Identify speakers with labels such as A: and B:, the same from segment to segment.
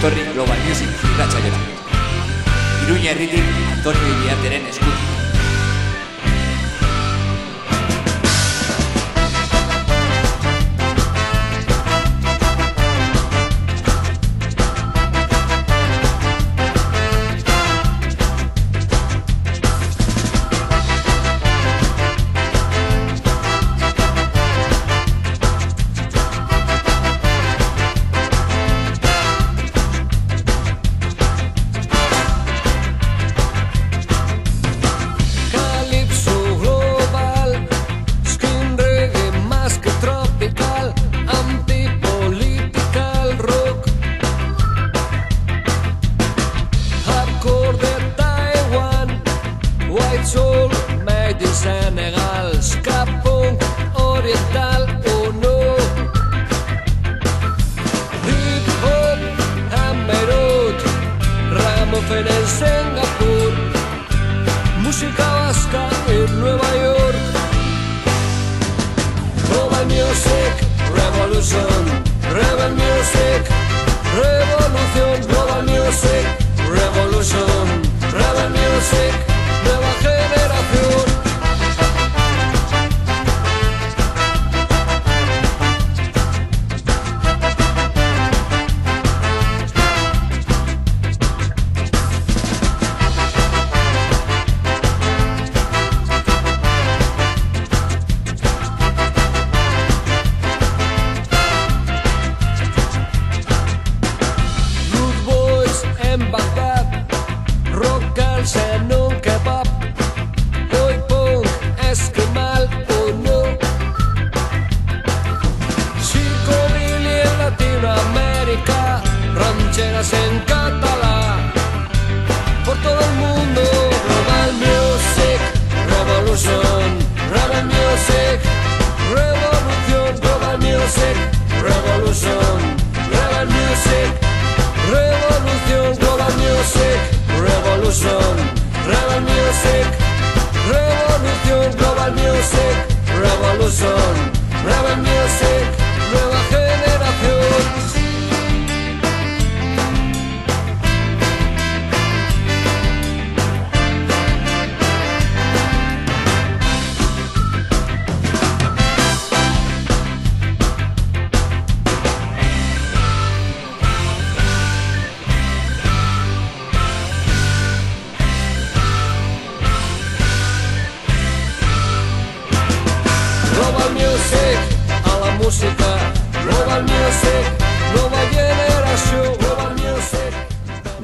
A: etorri Global Music irratxaiora. Iruña herritik Antonio Iriarteren eskutik.
B: Rancheras en catalán, por todo el mundo. Global Music Revolution, Rebel Music. Revolución, Global Music Revolution, Rebel Music. Revolución, Global Music Revolution, Rebel Music. Revolución, Global Music Revolution, Rebel Music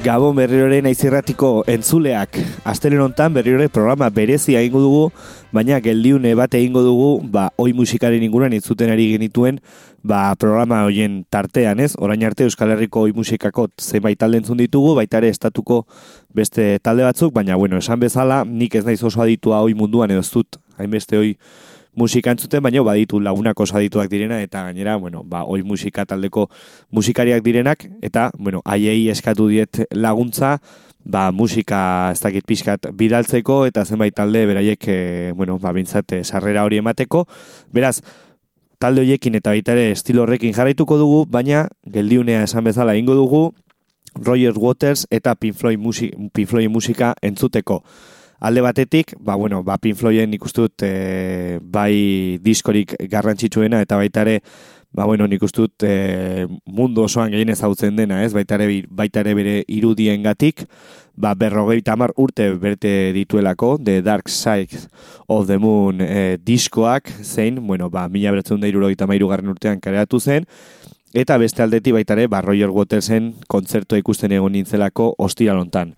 C: Gabon berriore naiz irratiko entzuleak. Astelen hontan berriore programa berezia egingo dugu, baina geldiune bat egingo dugu, ba, oi musikaren inguruan entzuten ari genituen, ba, programa hoien tartean, ez? Orain arte Euskal Herriko oi musikako zenbait talde entzun ditugu, baita ere estatuko beste talde batzuk, baina bueno, esan bezala, nik ez naiz oso aditua oi munduan edo ez dut, hainbeste oi musika entzuten, baina baditu lagunak oso adituak direna, eta gainera, bueno, ba, oi musika taldeko musikariak direnak, eta, bueno, haiei eskatu diet laguntza, ba, musika ez dakit pixkat bidaltzeko, eta zenbait talde beraiek, e, bueno, ba, bintzat, eh, sarrera hori emateko. Beraz, talde horiekin eta baita ere estilo horrekin jarraituko dugu, baina geldiunea esan bezala ingo dugu, Roger Waters eta Pink Floyd musika entzuteko. Alde batetik, ba, bueno, ba, Pink Floyden ikustu dut e, bai diskorik garrantzitsuena eta baita ere, ba, bueno, nik uste dut e, mundu osoan gehien ezagutzen dena, ez? Baita ere, baita ere bere irudien gatik, ba, berrogei tamar urte berte dituelako, The Dark Side of the Moon e, diskoak, zein, bueno, ba, mila beratzen da irurogeita mairu garren urtean kareatu zen, Eta beste aldeti baita ere, ba, Roger Watersen kontzertua ikusten egon nintzelako ostiralontan.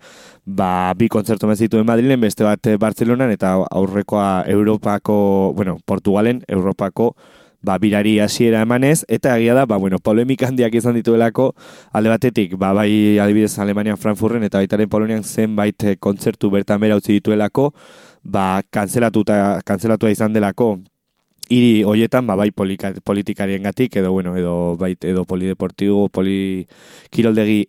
C: Ba, bi kontzertu zituen Madrilen, beste bat eh, Bartzelonan, eta aurrekoa Europako, bueno, Portugalen, Europako, ba, birari hasiera emanez, eta egia da, ba, bueno, polemik handiak izan dituelako, alde batetik, ba, bai adibidez Alemanian Frankfurten, eta baitaren Polonian zenbait eh, kontzertu bertan bera utzi dituelako, ba, kanzelatuta, kantzelatua izan delako, hiri hoietan ba, bai polika, politikarien gatik, edo, bueno, edo, bai, edo polideportibo, polikiroldegi,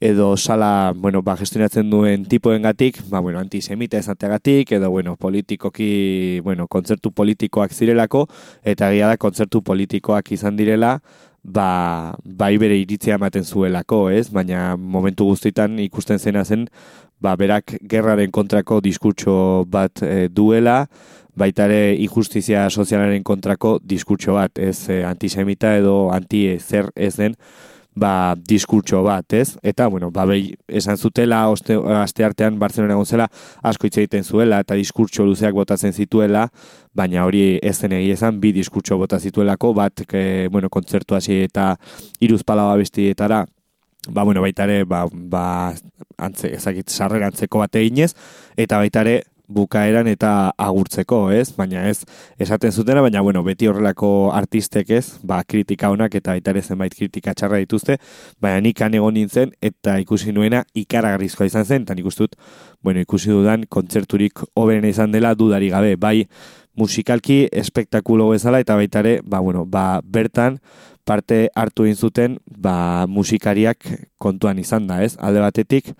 C: edo sala, bueno, ba, gestionatzen duen tipoen gatik, ba, bueno, antisemita ezateagatik, edo, bueno, politikoki, bueno, kontzertu politikoak zirelako, eta egia da kontzertu politikoak izan direla, ba, bai bere iritzia ematen zuelako, ez? Baina momentu guztietan ikusten zena zen, ba, berak gerraren kontrako diskurtso bat e, duela, baita ere injustizia sozialaren kontrako diskurtso bat, ez e, antisemita edo anti zer ez den, ba, diskurtso bat, ez? Eta, bueno, ba, behi, esan zutela, oste, aste artean Barcelona gonzela, asko hitz egiten zuela, eta diskurtso luzeak botatzen zituela, baina hori ez zen egia esan, bi diskurtso bota zituelako, bat, ke, bueno, kontzertu hasi eta iruz palaba bestietara, ba, bueno, baita ere, ba, ba, antze, ezakit, sarrera antzeko bat eginez, eta baita ere, bukaeran eta agurtzeko, ez? Baina ez, esaten zutena, baina bueno, beti horrelako artistek ez, ba, kritika honak eta baita ere zenbait kritika txarra dituzte, baina nik egon nintzen eta ikusi nuena ikaragarrizkoa izan zen, eta nik ustut, bueno, ikusi dudan kontzerturik oberen izan dela dudari gabe, bai musikalki espektakulo bezala eta baita ere, ba, bueno, ba, bertan, parte hartu egin zuten ba, musikariak kontuan izan da, ez? Alde batetik,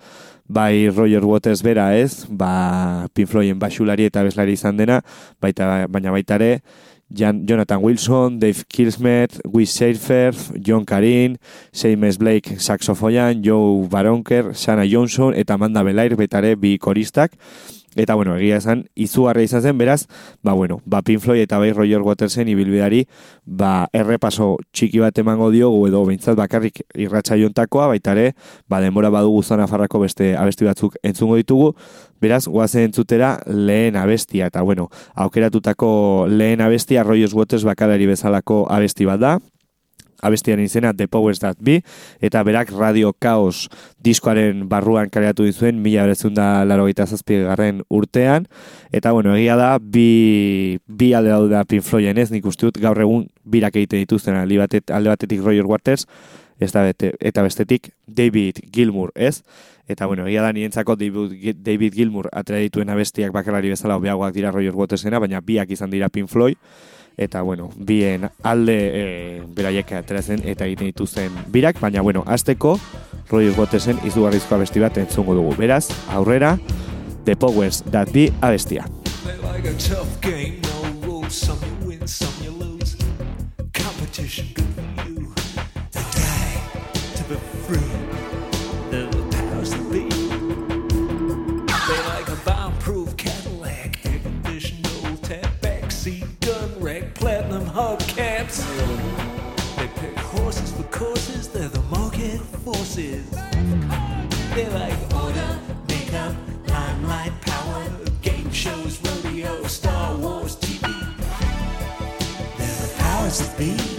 C: bai Roger Waters bera ez, ba Pink Floyden basulari eta bezlari izan dena, baita, baina baita ere, Jan, Jonathan Wilson, Dave Kilsmet, Wiz Schaefer, John Karin, Seamus Blake saxofoian, Joe Baronker, Sana Johnson eta Amanda Belair betare bi koristak. Eta, bueno, egia esan, izugarra izan zen, beraz, ba, bueno, ba, Pink Floyd eta bai Roger Watersen ibilbidari, ba, errepaso txiki bat emango diogu edo behintzat bakarrik irratxa jontakoa, baita ere, ba, denbora badu guztan afarrako beste abesti batzuk entzungo ditugu, beraz, guazen entzutera lehen abestia, eta, bueno, aukeratutako lehen abestia Roger Waters bakalari bezalako abesti bat da, abestiaren izena The Powers That Be, eta berak Radio Chaos diskoaren barruan kareatu dizuen, mila berezun da laro garren urtean, eta bueno, egia da, bi, bi alde daude da Pink Floyden ez, nik usteut gaur egun birak egiten dituzten alde, batet, alde batetik Roger Waters, ez da bete, eta bestetik David Gilmour ez, eta bueno, egia da nientzako David, David Gilmour atera dituen abestiak bakarlari bezala obeagoak dira Roger Watersena, baina biak izan dira Pink Floyd, eta bueno, bien alde e, beraiek ateratzen eta egiten dituzten birak, baina bueno, azteko Roger Watersen izugarrizko abesti bat entzungo dugu. Beraz, aurrera, The Powers That Be abestia. Like forces. They like order, makeup, limelight, power, game shows, rodeo, Star Wars TV. They're the powers that be.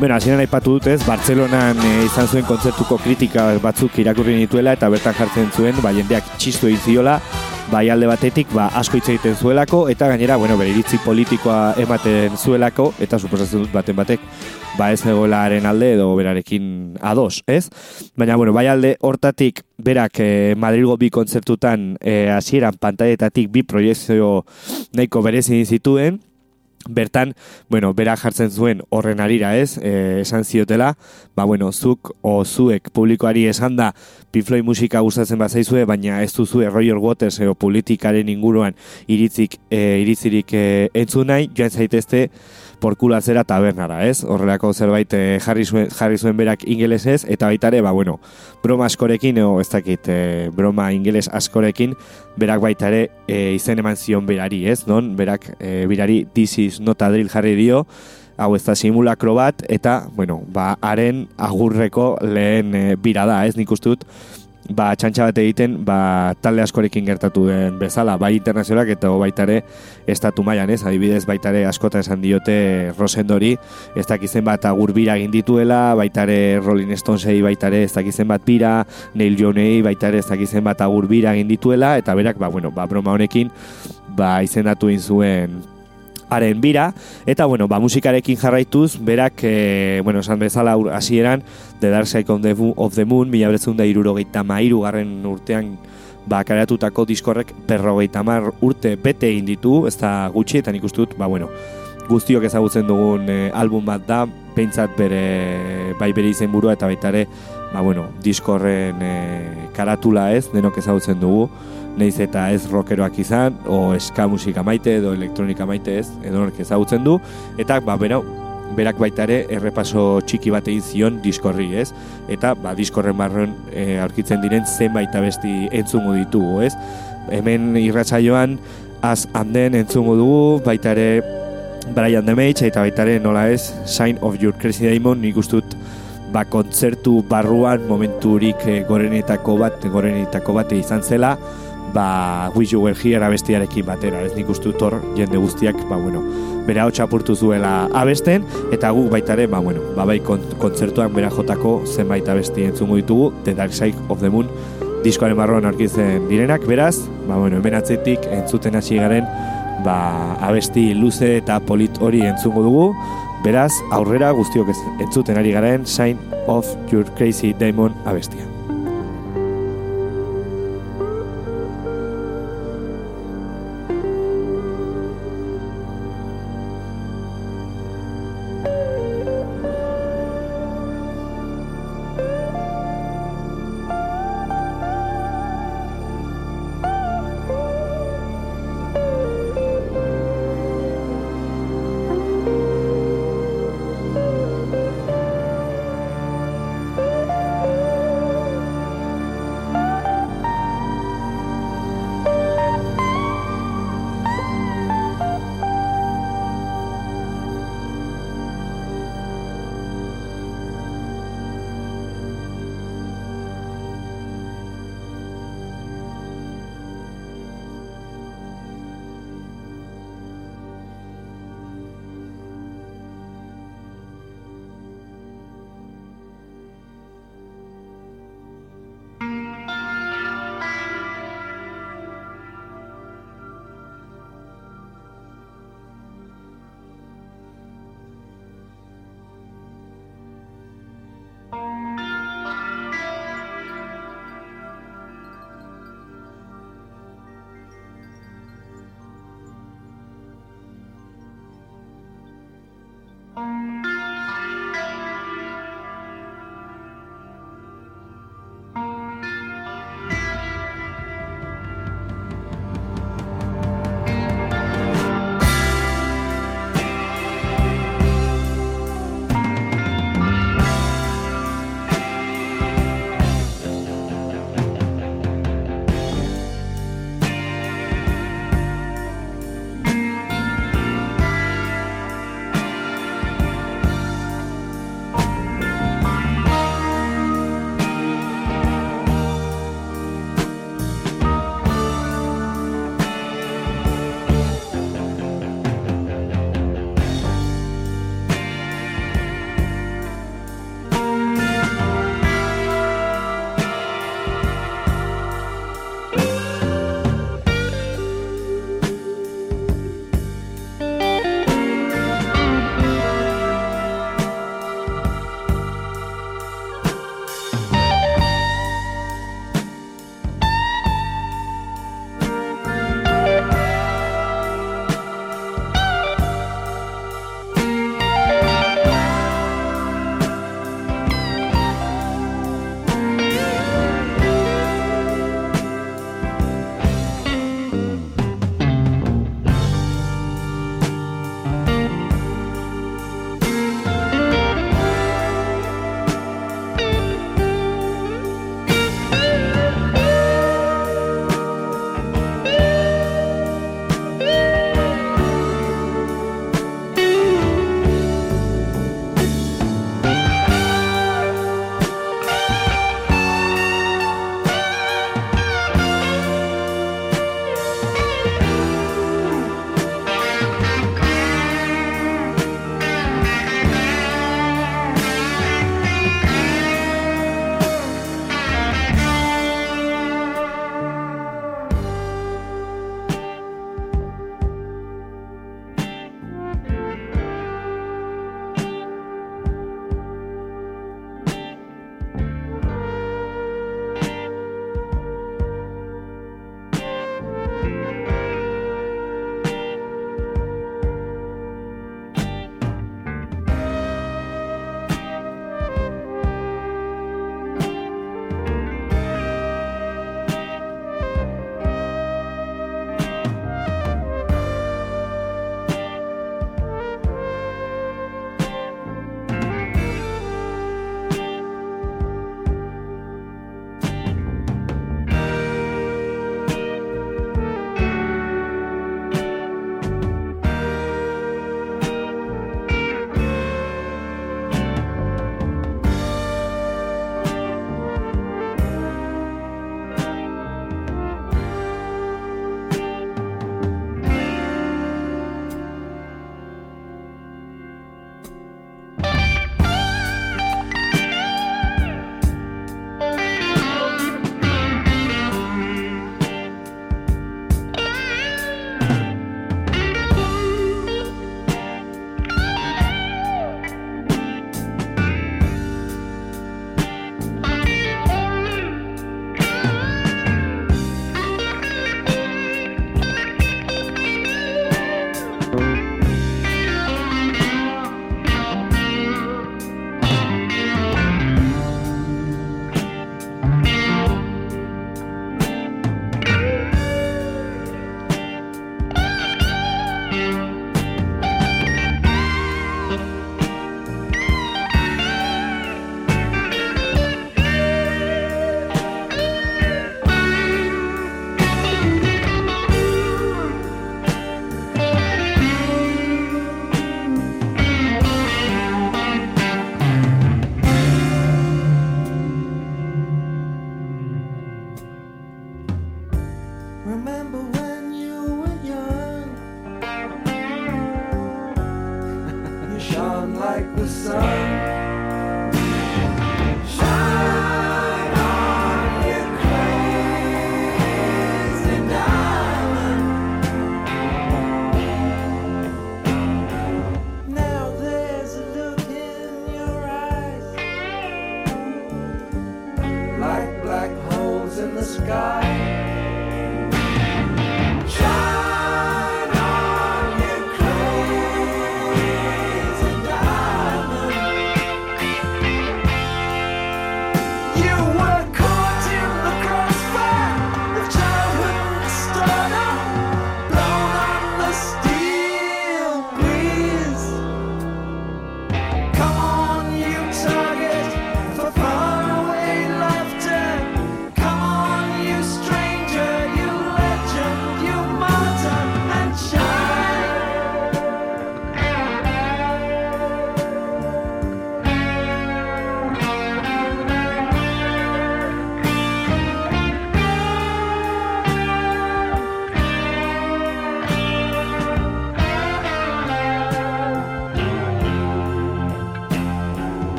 C: Bueno, hasieran aipatu dut ez, Bartzelonan e, izan zuen kontzertuko kritika batzuk irakurri nituela eta bertan jartzen zuen, ba, jendeak txistu egin ziola, bai alde batetik, ba, asko hitz egiten zuelako, eta gainera, bueno, bere iritzi politikoa ematen zuelako, eta suposatzen dut baten batek, ba ez egoelaren alde edo berarekin ados, ez? Baina, bueno, bai alde hortatik, berak e, Madrilgo bi kontzertutan e, hasieran pantaietatik bi proiezio nahiko berezin zituen, Bertan, bueno, bera jartzen zuen horren arira ez, e, esan ziotela, ba, bueno, zuk o zuek publikoari esan da pifloi musika gustatzen bat zaizue, baina ez duzu Roger Waters edo politikaren inguruan iritzik, e, iritzirik e, entzun nahi, joan zaitezte, porkulatzera tabernara, ez? Horrelako zerbait eh, jarri zuen, jarri zuen berak ingelesez, eta baita ere, ba, bueno, broma askorekin, o ez dakit, e, broma ingeles askorekin, berak baita ere e, izen eman zion berari, ez? Non, berak e, birari this is not a drill jarri dio, hau ez da simulakro bat, eta, bueno, ba, haren agurreko lehen e, bira da, ez? Nik uste dut, ba, txantxa bat egiten ba, talde askorekin gertatu den bezala, bai internazionalak eta baita ere estatu mailan ez, adibidez baita ere askota esan diote Rosendori, ez dakizen bat agur bira egin dituela, baita ere Rolling Stonesei baita ere ez dakizen bat bira, Neil Jonei baita ere ez dakizen bat agur bira egin dituela, eta berak, ba, bueno, ba, broma honekin, ba, izendatu zuen haren bira, eta bueno, ba, musikarekin jarraituz, berak, e, bueno, esan bezala hasieran The Dark Side of the, of the Moon, mila beretzun da irurogeita mairu garren urtean, ba, kareatutako diskorrek berrogeita mar urte bete egin ditu, ez da gutxi, eta nik dut, ba, bueno, guztiok ezagutzen dugun e, album bat da, peintzat bere, bai bere izen burua, eta baita ere, ba, bueno, diskorren e, karatula ez, denok ezagutzen dugu, neiz eta ez rockeroak izan, o eska musika maite edo elektronika maite ez, edo ezagutzen du, eta ba, bera, berak baita ere errepaso txiki bat egin zion diskorri, ez? Eta ba, diskorren barron e, aurkitzen diren zenbait abesti entzungo ditugu, ez? Hemen irratsaioan az handen entzungo dugu, baita ere Brian Demage eta baita ere nola ez, Sign of Your Crazy Diamond, nik ustut ba, kontzertu barruan momenturik e, gorenetako bat, gorenetako bat izan zela, ba, Wish You Were Here abestiarekin batera, ez nik uste hor jende guztiak, ba, bueno, bera hotxa apurtu zuela abesten, eta guk baitare, ba, bueno, ba, bai kontzertuan bera jotako zenbait abesti entzungo ditugu, The Dark Side of the Moon, diskoaren barroan arkitzen direnak, beraz, ba, bueno, hemen atzetik entzuten hasi garen, ba, abesti luze eta polit hori entzungo dugu, beraz, aurrera guztiok entzuten ari garen, Sign of Your Crazy Diamond abestia.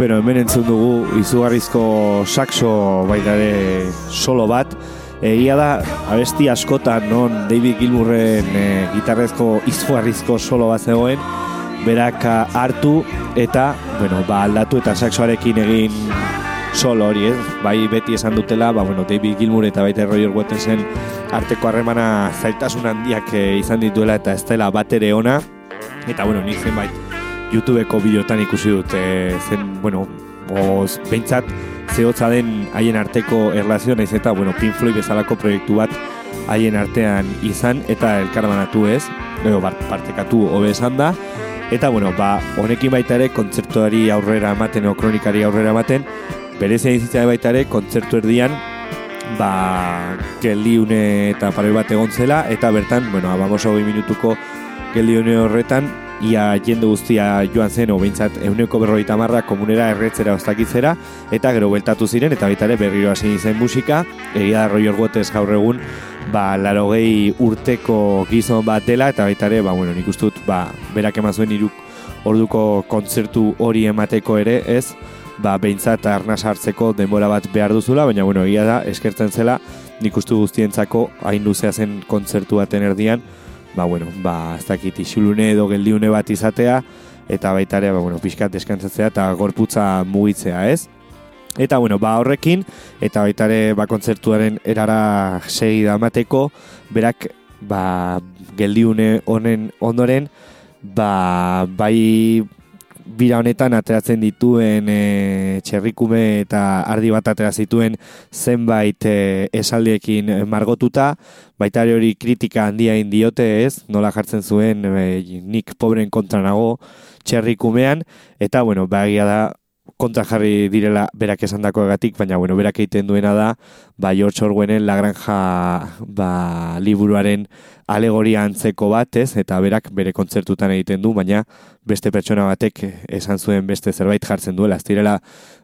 C: Bueno, hemen entzun dugu izugarrizko saxo baita ere solo bat. Egia da, abesti askotan non David Gilmourren e, gitarrezko izugarrizko solo bat zegoen, berak ah, hartu eta, bueno, ba, aldatu eta saxoarekin egin solo hori, ez? Bai beti esan dutela, ba, bueno, David Gilmour eta baita Roger Wattersen arteko harremana zailtasun handiak eh, izan dituela eta ez dela bat ere ona. Eta, bueno, nik zenbait YouTubeko bideotan ikusi dut, e, zen, bueno, oz, behintzat zehotza den haien arteko erlazio naiz eta, bueno, Pink Floyd bezalako proiektu bat haien artean izan eta elkarbanatu ez, edo partekatu hobe esan da. Eta, bueno, ba, honekin baita ere kontzertuari aurrera ematen, o kronikari aurrera ematen, berezia izitza baita ere kontzertu erdian, ba, geldiune eta pare bat egon zela, eta bertan, bueno, abamos hogei minutuko geldiune horretan, ia jende guztia joan zen, o behintzat euneko berrogeita marra komunera erretzera ostakitzera, eta gero beltatu ziren, eta baita ere berriro hasi zen musika, egia da Roger Waters gaur egun, ba, laro urteko gizon bat dela, eta baita ere, ba, bueno, nik uste dut, ba, berak eman zuen iruk orduko kontzertu hori emateko ere, ez, ba, behintzat arnaz hartzeko denbora bat behar duzula, baina, bueno, egia da, eskertzen zela, nik uste guztientzako hain luzea zen kontzertu baten erdian, ba, bueno, ba, ez dakit isulune edo geldiune bat izatea, eta baita ere, ba, bueno, pixkat deskantzatzea eta gorputza mugitzea, ez? Eta, bueno, ba, horrekin, eta baita ere, ba, kontzertuaren erara segi damateko, berak, ba, geldiune honen ondoren, ba, bai bira honetan ateratzen dituen e, txerrikume eta ardi bat atera zituen zenbait e, esaldiekin margotuta, baita hori kritika handia indiote ez, nola jartzen zuen e, nik pobren kontra nago txerrikumean, eta bueno, bagia da kontra jarri direla berak esan egatik, baina bueno, berak egiten duena da, ba, George Orwellen La Granja ba, liburuaren alegoria antzeko bat, ez, eta berak bere kontzertutan egiten du, baina beste pertsona batek esan zuen beste zerbait jartzen duela, ez direla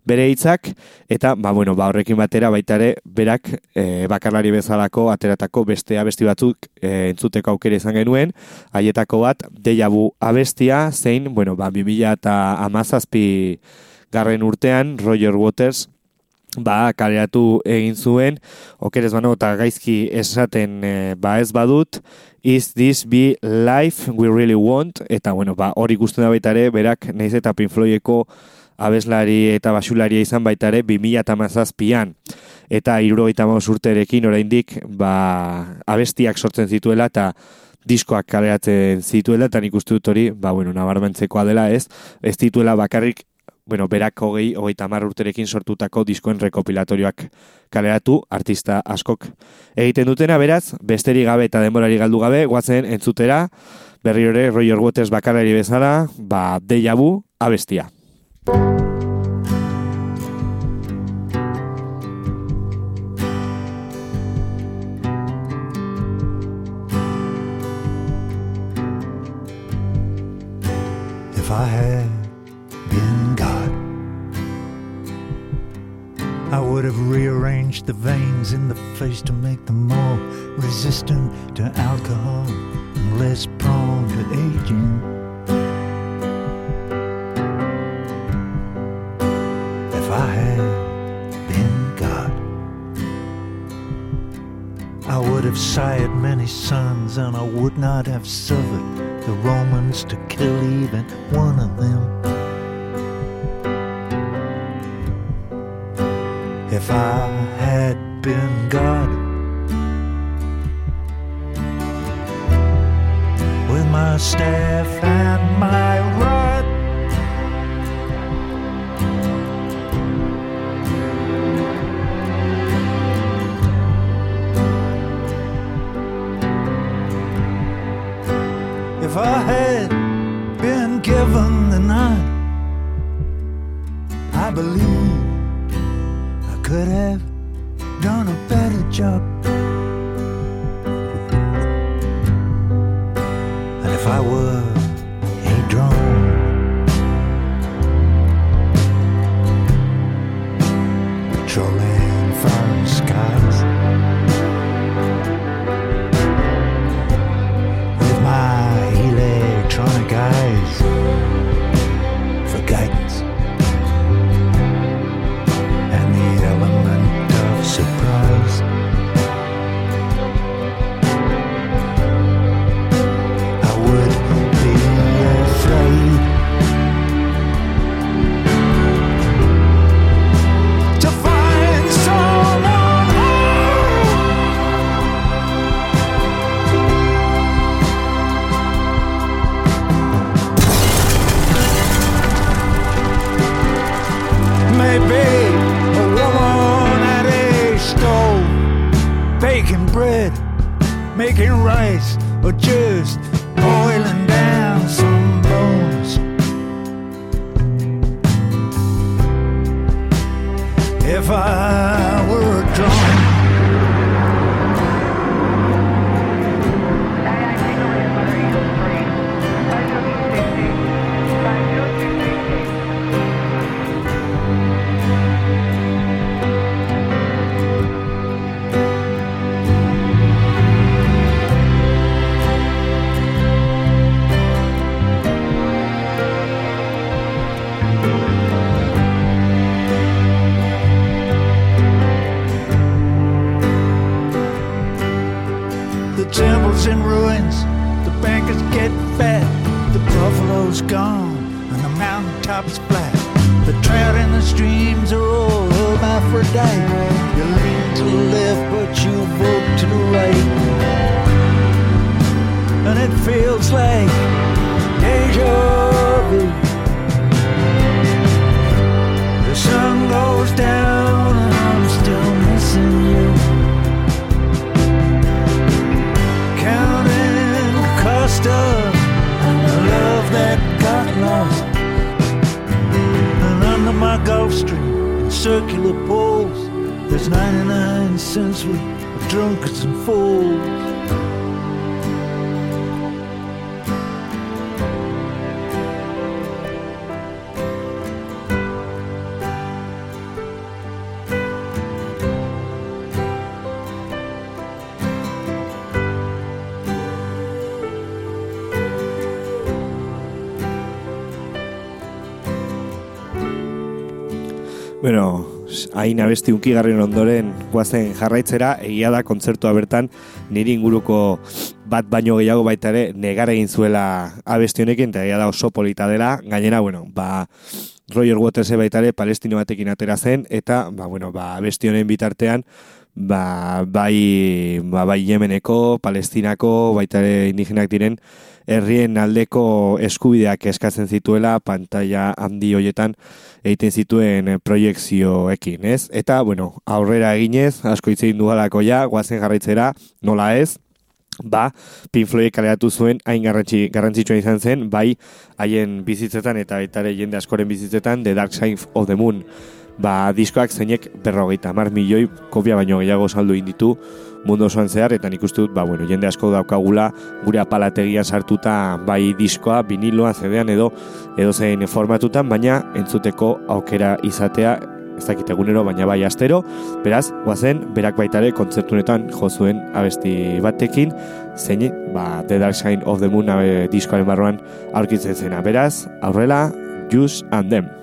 C: bere hitzak eta ba, bueno, ba, horrekin batera baita ere berak e, bakarlari bezalako ateratako beste abesti batzuk e, entzuteko aukera izan genuen, haietako bat deiabu abestia, zein, bueno, ba, 2000 eta amazazpi garren urtean Roger Waters ba, kaleratu egin zuen, okerez bano eta gaizki esaten e, ba ez badut, is this be life we really want, eta bueno, ba, hori guztu da baita ere, berak naiz eta Pink Floydeko abeslari eta basularia izan baita ere 2000 eta mazazpian. Eta irurogeita maus urterekin oraindik ba, abestiak sortzen zituela eta diskoak kaleratzen zituela, eta nik uste dut hori, ba, bueno, nabarmentzekoa dela ez, ez dituela bakarrik, bueno, berak hogei, hogei tamar urterekin sortutako diskoen rekopilatorioak. Kaleratu, artista askok. Egiten dutena, beraz, besterik gabe eta denborari galdu gabe, guatzen entzutera, berri ere Roger Waters bakarari bezala, ba, deja vu, abestia.
D: The veins in the face to make them more resistant to alcohol and less prone to aging. If I had been God, I would have sired many sons, and I would not have suffered the Romans to kill even one of them. If I had been God, with my staff and my rod. If I had been given the night, I believe I could have patrolling foreign skies just hermaphrodite. You lean to the left, but you vote to the right. And it feels like deja vu. The sun goes down, and I'm still missing you. counting cost of the love that got lost. And under my Gulf Stream circular poles, there's 99 cents worth of drunkards and fools.
C: Bueno, hain abesti unkigarren ondoren guazen jarraitzera, egia da kontzertua bertan niri inguruko bat baino gehiago baita ere negar egin zuela abesti honekin, eta egia da oso polita dela, gainera, bueno, ba, Roger Waters baita ere palestino batekin atera zen, eta, ba, bueno, ba, abesti honen bitartean, ba, bai, ba, bai Yemeneko, Palestinako, baita ere indigenak diren, herrien aldeko eskubideak eskatzen zituela pantalla handi hoietan egiten zituen proiekzioekin, ez? Eta, bueno, aurrera eginez, asko hitz egin duhalako ja, guazen jarraitzera, nola ez, ba, Pink Floyd kaleratu zuen hain garrantzi, garrantzitsua izan zen, bai haien bizitzetan eta baita ere jende askoren bizitzetan The Dark Side of the Moon. Ba, diskoak zeinek berrogeita mar milioi kopia baino gehiago saldu inditu mundu osoan zehar, eta nik uste dut, ba, bueno, jende asko daukagula gure apalategian sartuta bai diskoa, viniloa, zedean edo edo zein formatutan, baina entzuteko aukera izatea ez dakit egunero, baina bai astero, beraz, guazen, berak baitare kontzertunetan jo zuen abesti batekin, zein, ba, The Dark Side of the Moon abe, diskoaren barruan aurkitzen zena. Beraz, aurrela, Juice and Them.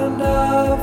B: Them. And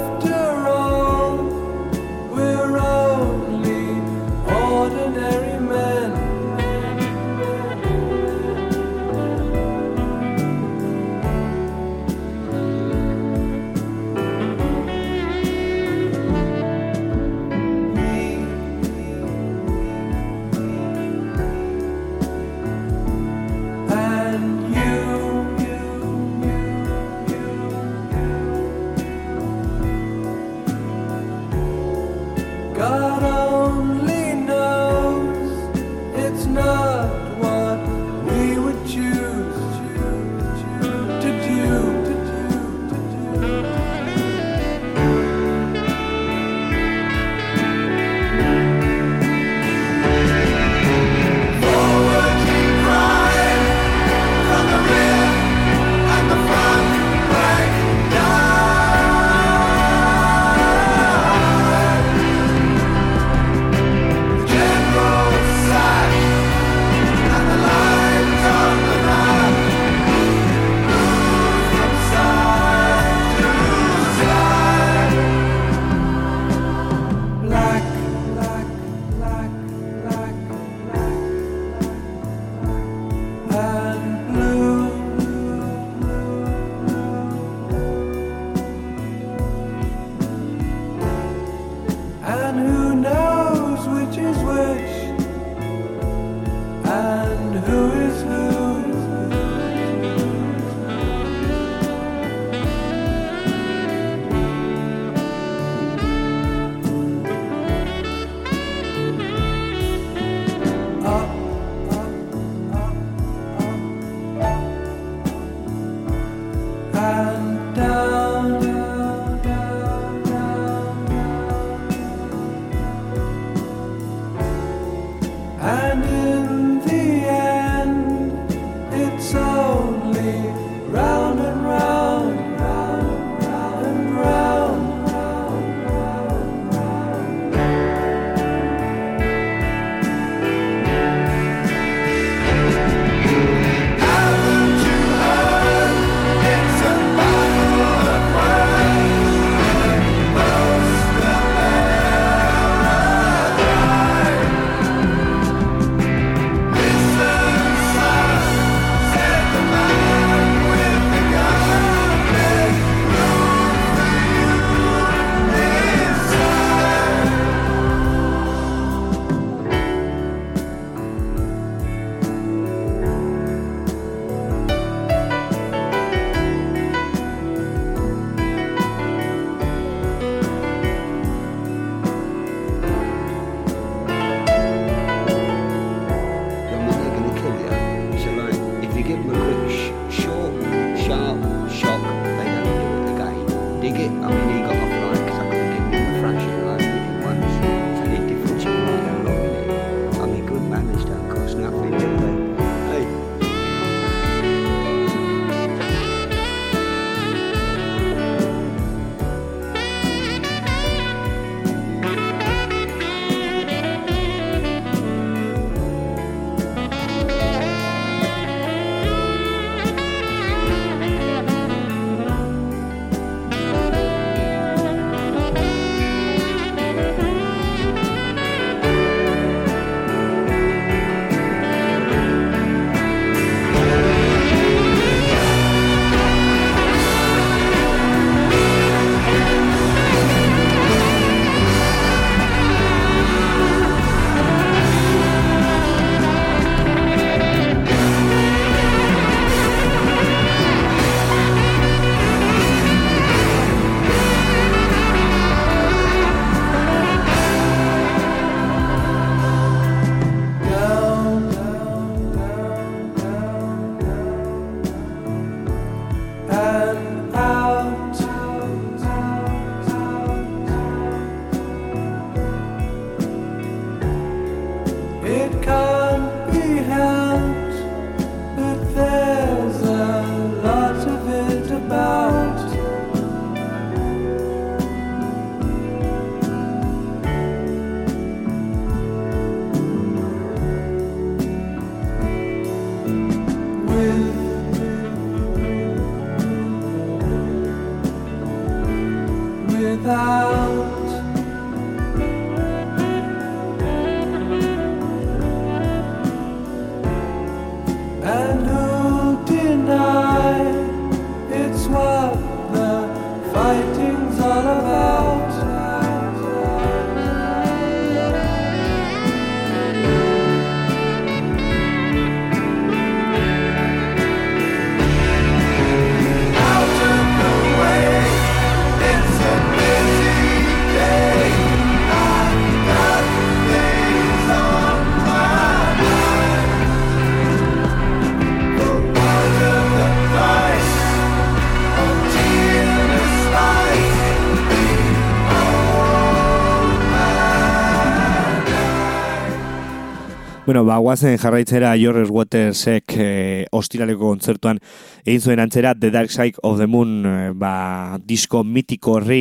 C: Bueno, ba, guazen jarraitzera Jorres Watersek eh, ostiraleko kontzertuan egin zuen antzera The Dark Side of the Moon eh, ba, disko mitiko horri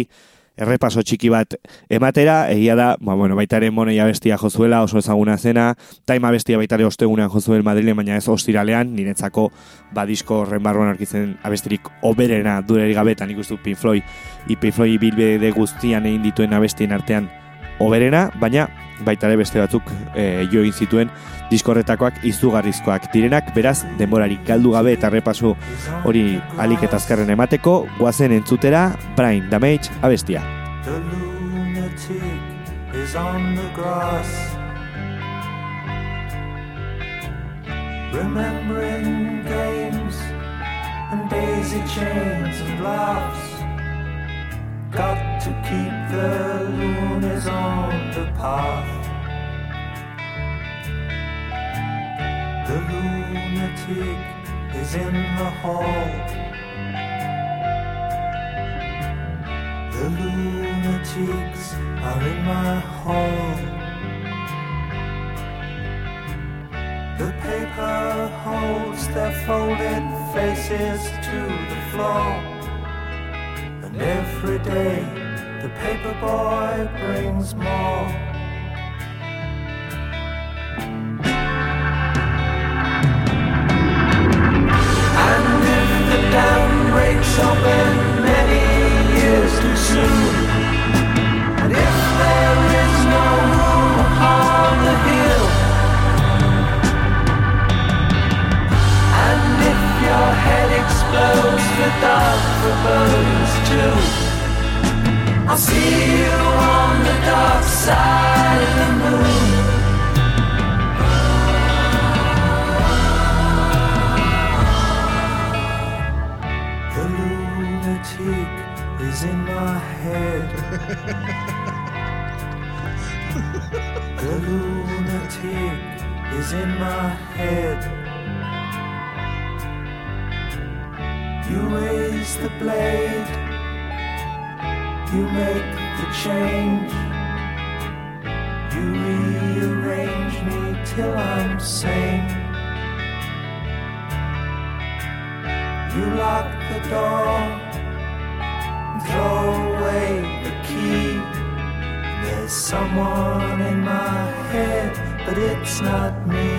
C: errepaso txiki bat ematera, egia da, ba, bueno, baitaren monei abestia jozuela, oso ezaguna zena, taima abestia baitare ostegunean jozuel Madrilen, baina ez ostiralean, niretzako ba, disko horren barruan arkitzen abestirik oberena durerik gabetan ikustu Pink Floyd, i Pink Floyd bilbide guztian egin dituen abestien artean oberena, baina baita ere beste batzuk e, jo egin zituen diskorretakoak izugarrizkoak direnak, beraz, denborarik galdu gabe eta repasu hori alik eta azkarren emateko, guazen entzutera, Brain Damage abestia.
B: The lunatic is on the grass. Remembering games and daisy chains and laughs. Got to keep the loonies on the path. The lunatic is in the hall. The lunatics are in my hall. The paper holds their folded faces to the floor. And every day the paper boy brings more. And if the dam breaks open many years too soon, and if there is no room upon the hill, and if your head explodes, the dark burns too. I'll see you on the dark side of the moon. The lunatic is in my head. the lunatic is in my head. You raise the blade, you make the change. You rearrange me till I'm sane. You lock the door and throw away the key. There's someone in my head, but it's not me.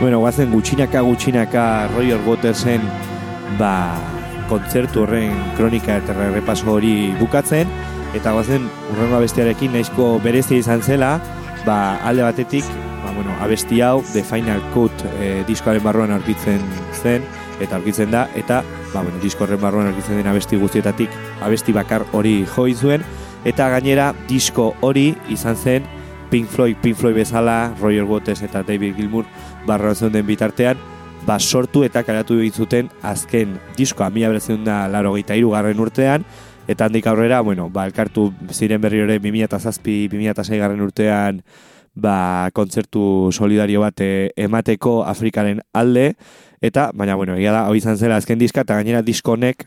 C: Bueno, guazen gutxinaka gutxinaka Roger Watersen ba, kontzertu horren kronika eta repaso hori bukatzen. Eta guazen urrengo abestiarekin nahizko berezia izan zela ba, alde batetik ba, bueno, abesti hau The Final Cut e, diskoaren barruan aurkitzen zen eta aurkitzen da. Eta ba, bueno, disko horren barruan aurkitzen den abesti guztietatik abesti bakar hori joi zuen. Eta gainera disko hori izan zen Pink Floyd, Pink Floyd bezala, Roger Waters eta David Gilmour barruan zeuden bitartean, ba sortu eta karatu zuten azken diskoa, mila berezion da laro garren urtean, eta handik aurrera, bueno, ba, elkartu ziren berri ere 2007 2006 garren urtean, ba, kontzertu solidario bat eh, emateko Afrikaren alde, eta, baina, bueno, egia da, hau izan zela azken diska, eta gainera diskonek,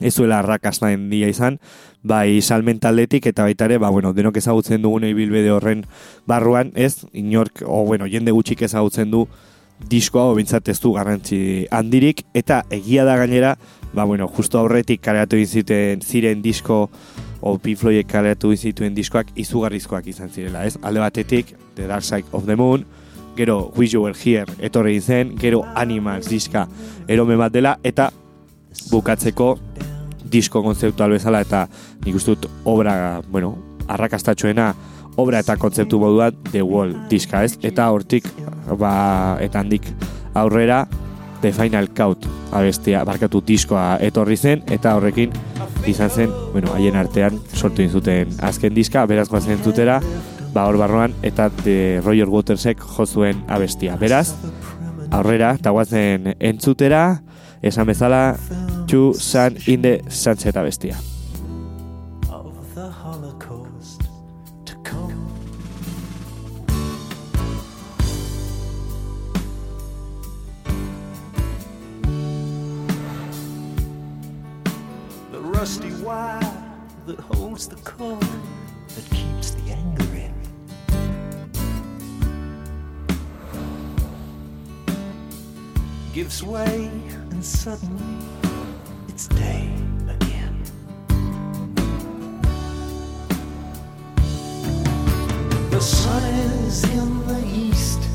C: ez zuela arrakasta dia izan, bai salmen taldetik eta baita ere, ba, bueno, denok ezagutzen dugun ibilbide horren barruan, ez, inork, o, bueno, jende gutxik ezagutzen du diskoa, o ez du garrantzi handirik, eta egia da gainera, ba, bueno, justo aurretik kareatu ziten ziren disko, o Pink Floydek kareatu zituen diskoak izugarrizkoak izan zirela, ez? Alde batetik, The Dark Side of the Moon, gero Wish You Were Here etorri zen, gero Animals diska erome bat dela, eta bukatzeko disko kontzeptual bezala eta nik uste dut obra, bueno, arrakastatxoena obra eta kontzeptu moduan The Wall diska ez, eta hortik ba, eta handik aurrera The Final Count abestia, barkatu diskoa etorri zen, eta horrekin izan zen, bueno, haien artean sortu zuten azken diska, beraz goazen zutera, ba hor barruan, eta The Roger Watersek jo zuen abestia. Beraz, aurrera, eta guazen entzutera, esan bezala, Two Sun in the Sunset abestia.
D: to rusty wire that holds the cord that keeps the anger in. Gives way, and suddenly again. The sun is in the east,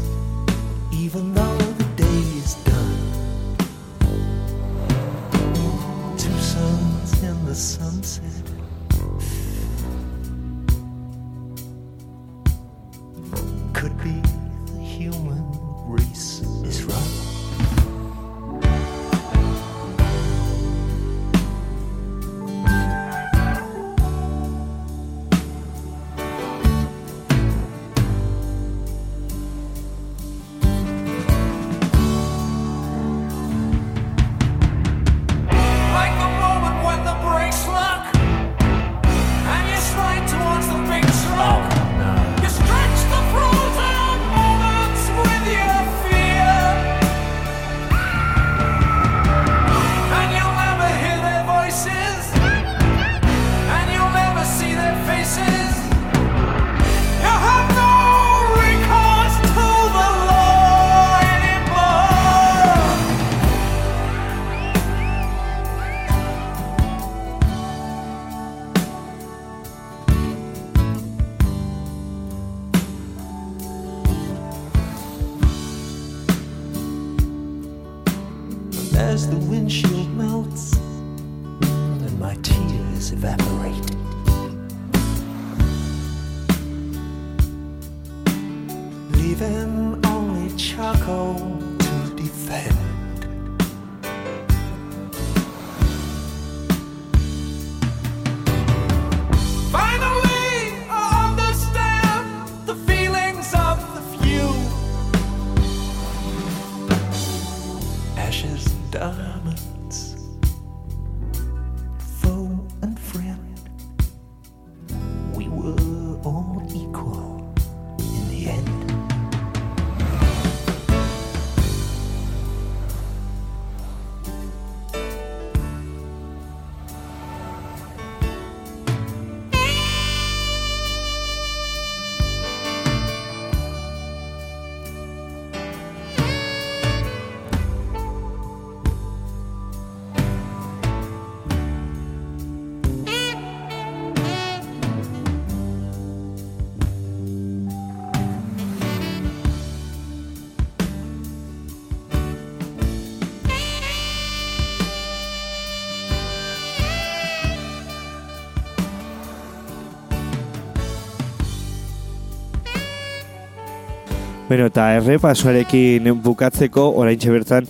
C: Bueno, eta errepasoarekin bukatzeko, oraintxe bertan,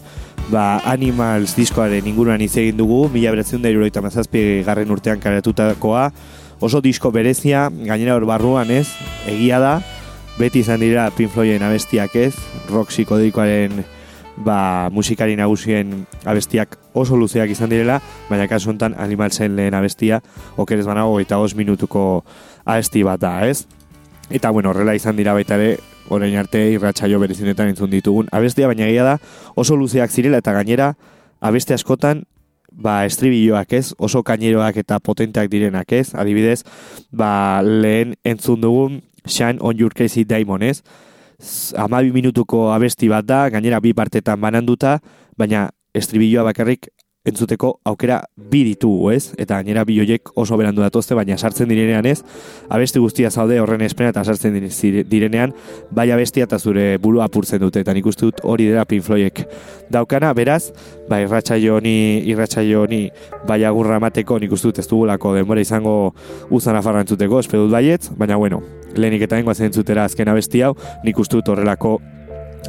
C: ba, Animals diskoaren inguruan hitz egin dugu, mila beratzen da garren urtean karatutakoa, oso disko berezia, gainera hor barruan ez, egia da, beti izan dira Pink Floyden abestiak ez, rock psikodikoaren ba, musikari nagusien abestiak oso luzeak izan direla, baina kasu honetan Animalsen lehen abestia, okerez banago eta os minutuko abesti bat da, ez? Eta bueno, horrela izan dira baita ere, orain arte irratsaio berezinetan entzun ditugun abestia, baina egia da oso luzeak zirela eta gainera abeste askotan ba estribilloak ez, oso kaineroak eta potenteak direnak ez, adibidez, ba lehen entzun dugun Shine on your crazy diamond ez, amabi minutuko abesti bat da, gainera bi partetan bananduta, baina estribilloa bakarrik entzuteko aukera bi ditugu, ez? Eta gainera bi hoiek oso berandu datozte, baina sartzen direnean ez, abesti guztia zaude horren espena eta sartzen direnean, bai abestia eta zure burua apurtzen dute, eta nik uste dut hori dela Pink Floydek daukana, beraz, ba, irratsaio honi, irratsaio honi, bai agurra emateko, nik uste dut ez dugulako denbora izango uzan afarra entzuteko, espedut baietz, baina bueno, lehenik eta hengoa entzutera azken abesti hau, nik uste dut horrelako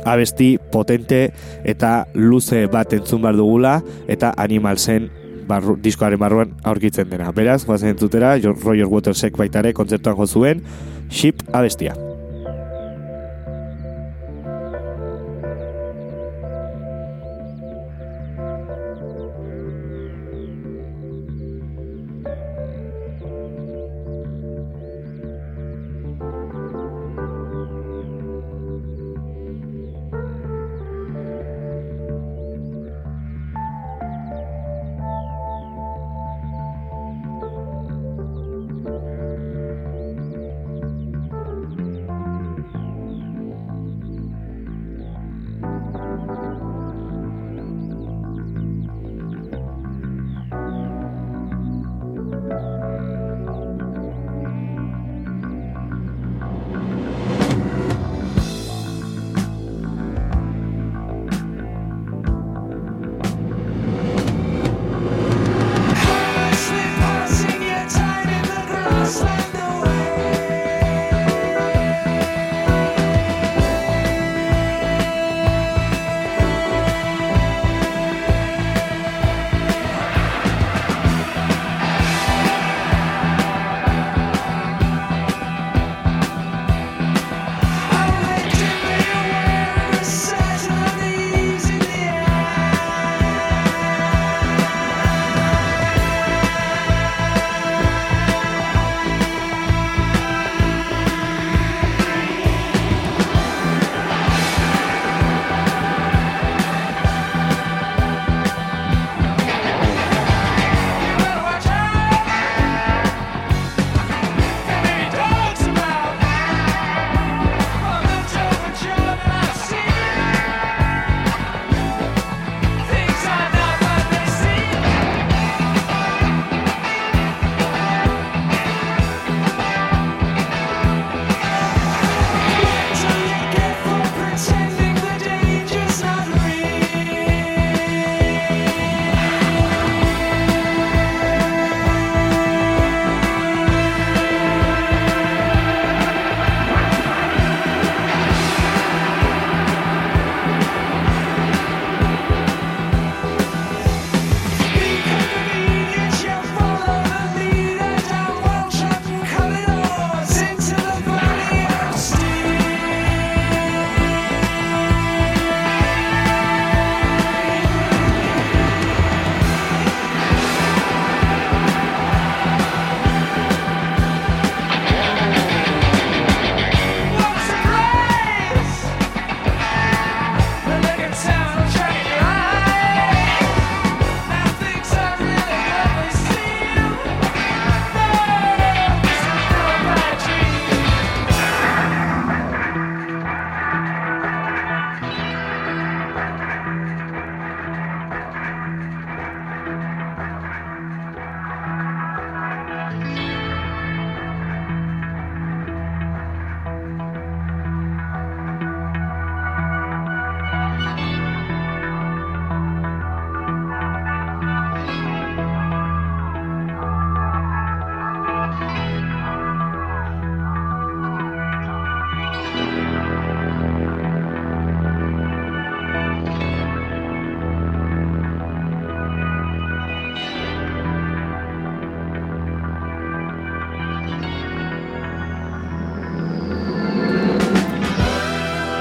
C: abesti potente eta luze bat entzun bar dugula eta Animalsen barru, diskoaren barruan aurkitzen dena. Beraz, guazen entzutera, Roger Watersek baitare kontzertuan jo zuen, Ship abestia.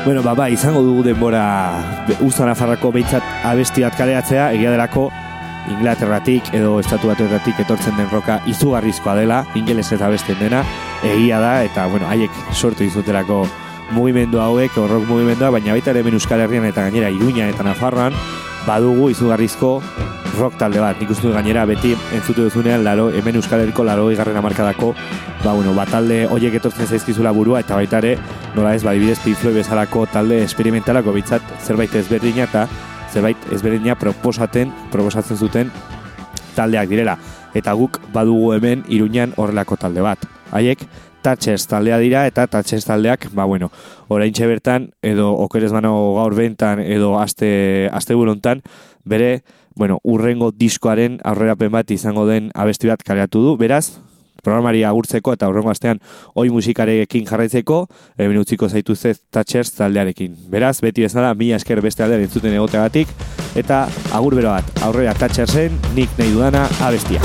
C: Bueno, ba, ba, izango dugu denbora Uzo Nafarrako behintzat abesti bat kaleatzea, egia delako Inglaterratik edo estatu batuetatik etortzen den roka izugarrizkoa dela, ingelesez abesten dena, egia da, eta, bueno, haiek sortu izutelako mugimendu hauek, rock mugimendua, baina baita ere hemen Euskal Herrian eta gainera Iruña eta Nafarroan, badugu izugarrizko rock talde bat. Nik uste gainera beti entzute duzunean laro, hemen Euskal Herriko laro igarren amarkadako, ba, bueno, ba, talde horiek etortzen zaizkizula burua, eta baita ere, nola ez, ba, adibidez, Pink Floyd bezalako talde experimentalako bitzat zerbait ezberdina eta zerbait ezberdina proposaten, proposatzen zuten taldeak direla. Eta guk badugu hemen Iruñan horrelako talde bat. Haiek Tatxers taldea dira eta Tatxers taldeak, ba bueno, oraintxe bertan edo okerez gaur bentan edo aste aste bere, bueno, urrengo diskoaren aurrerapen bat izango den abesti bat kaleratu du. Beraz, programari agurtzeko eta aurrengo astean oi musikarekin jarraitzeko, hemen utziko zaituzte Thatchers taldearekin. Beraz, beti bezala, mila esker beste aldean entzuten egoteagatik, eta agur bero bat, aurrera Thatchersen, nik nahi dudana abestia.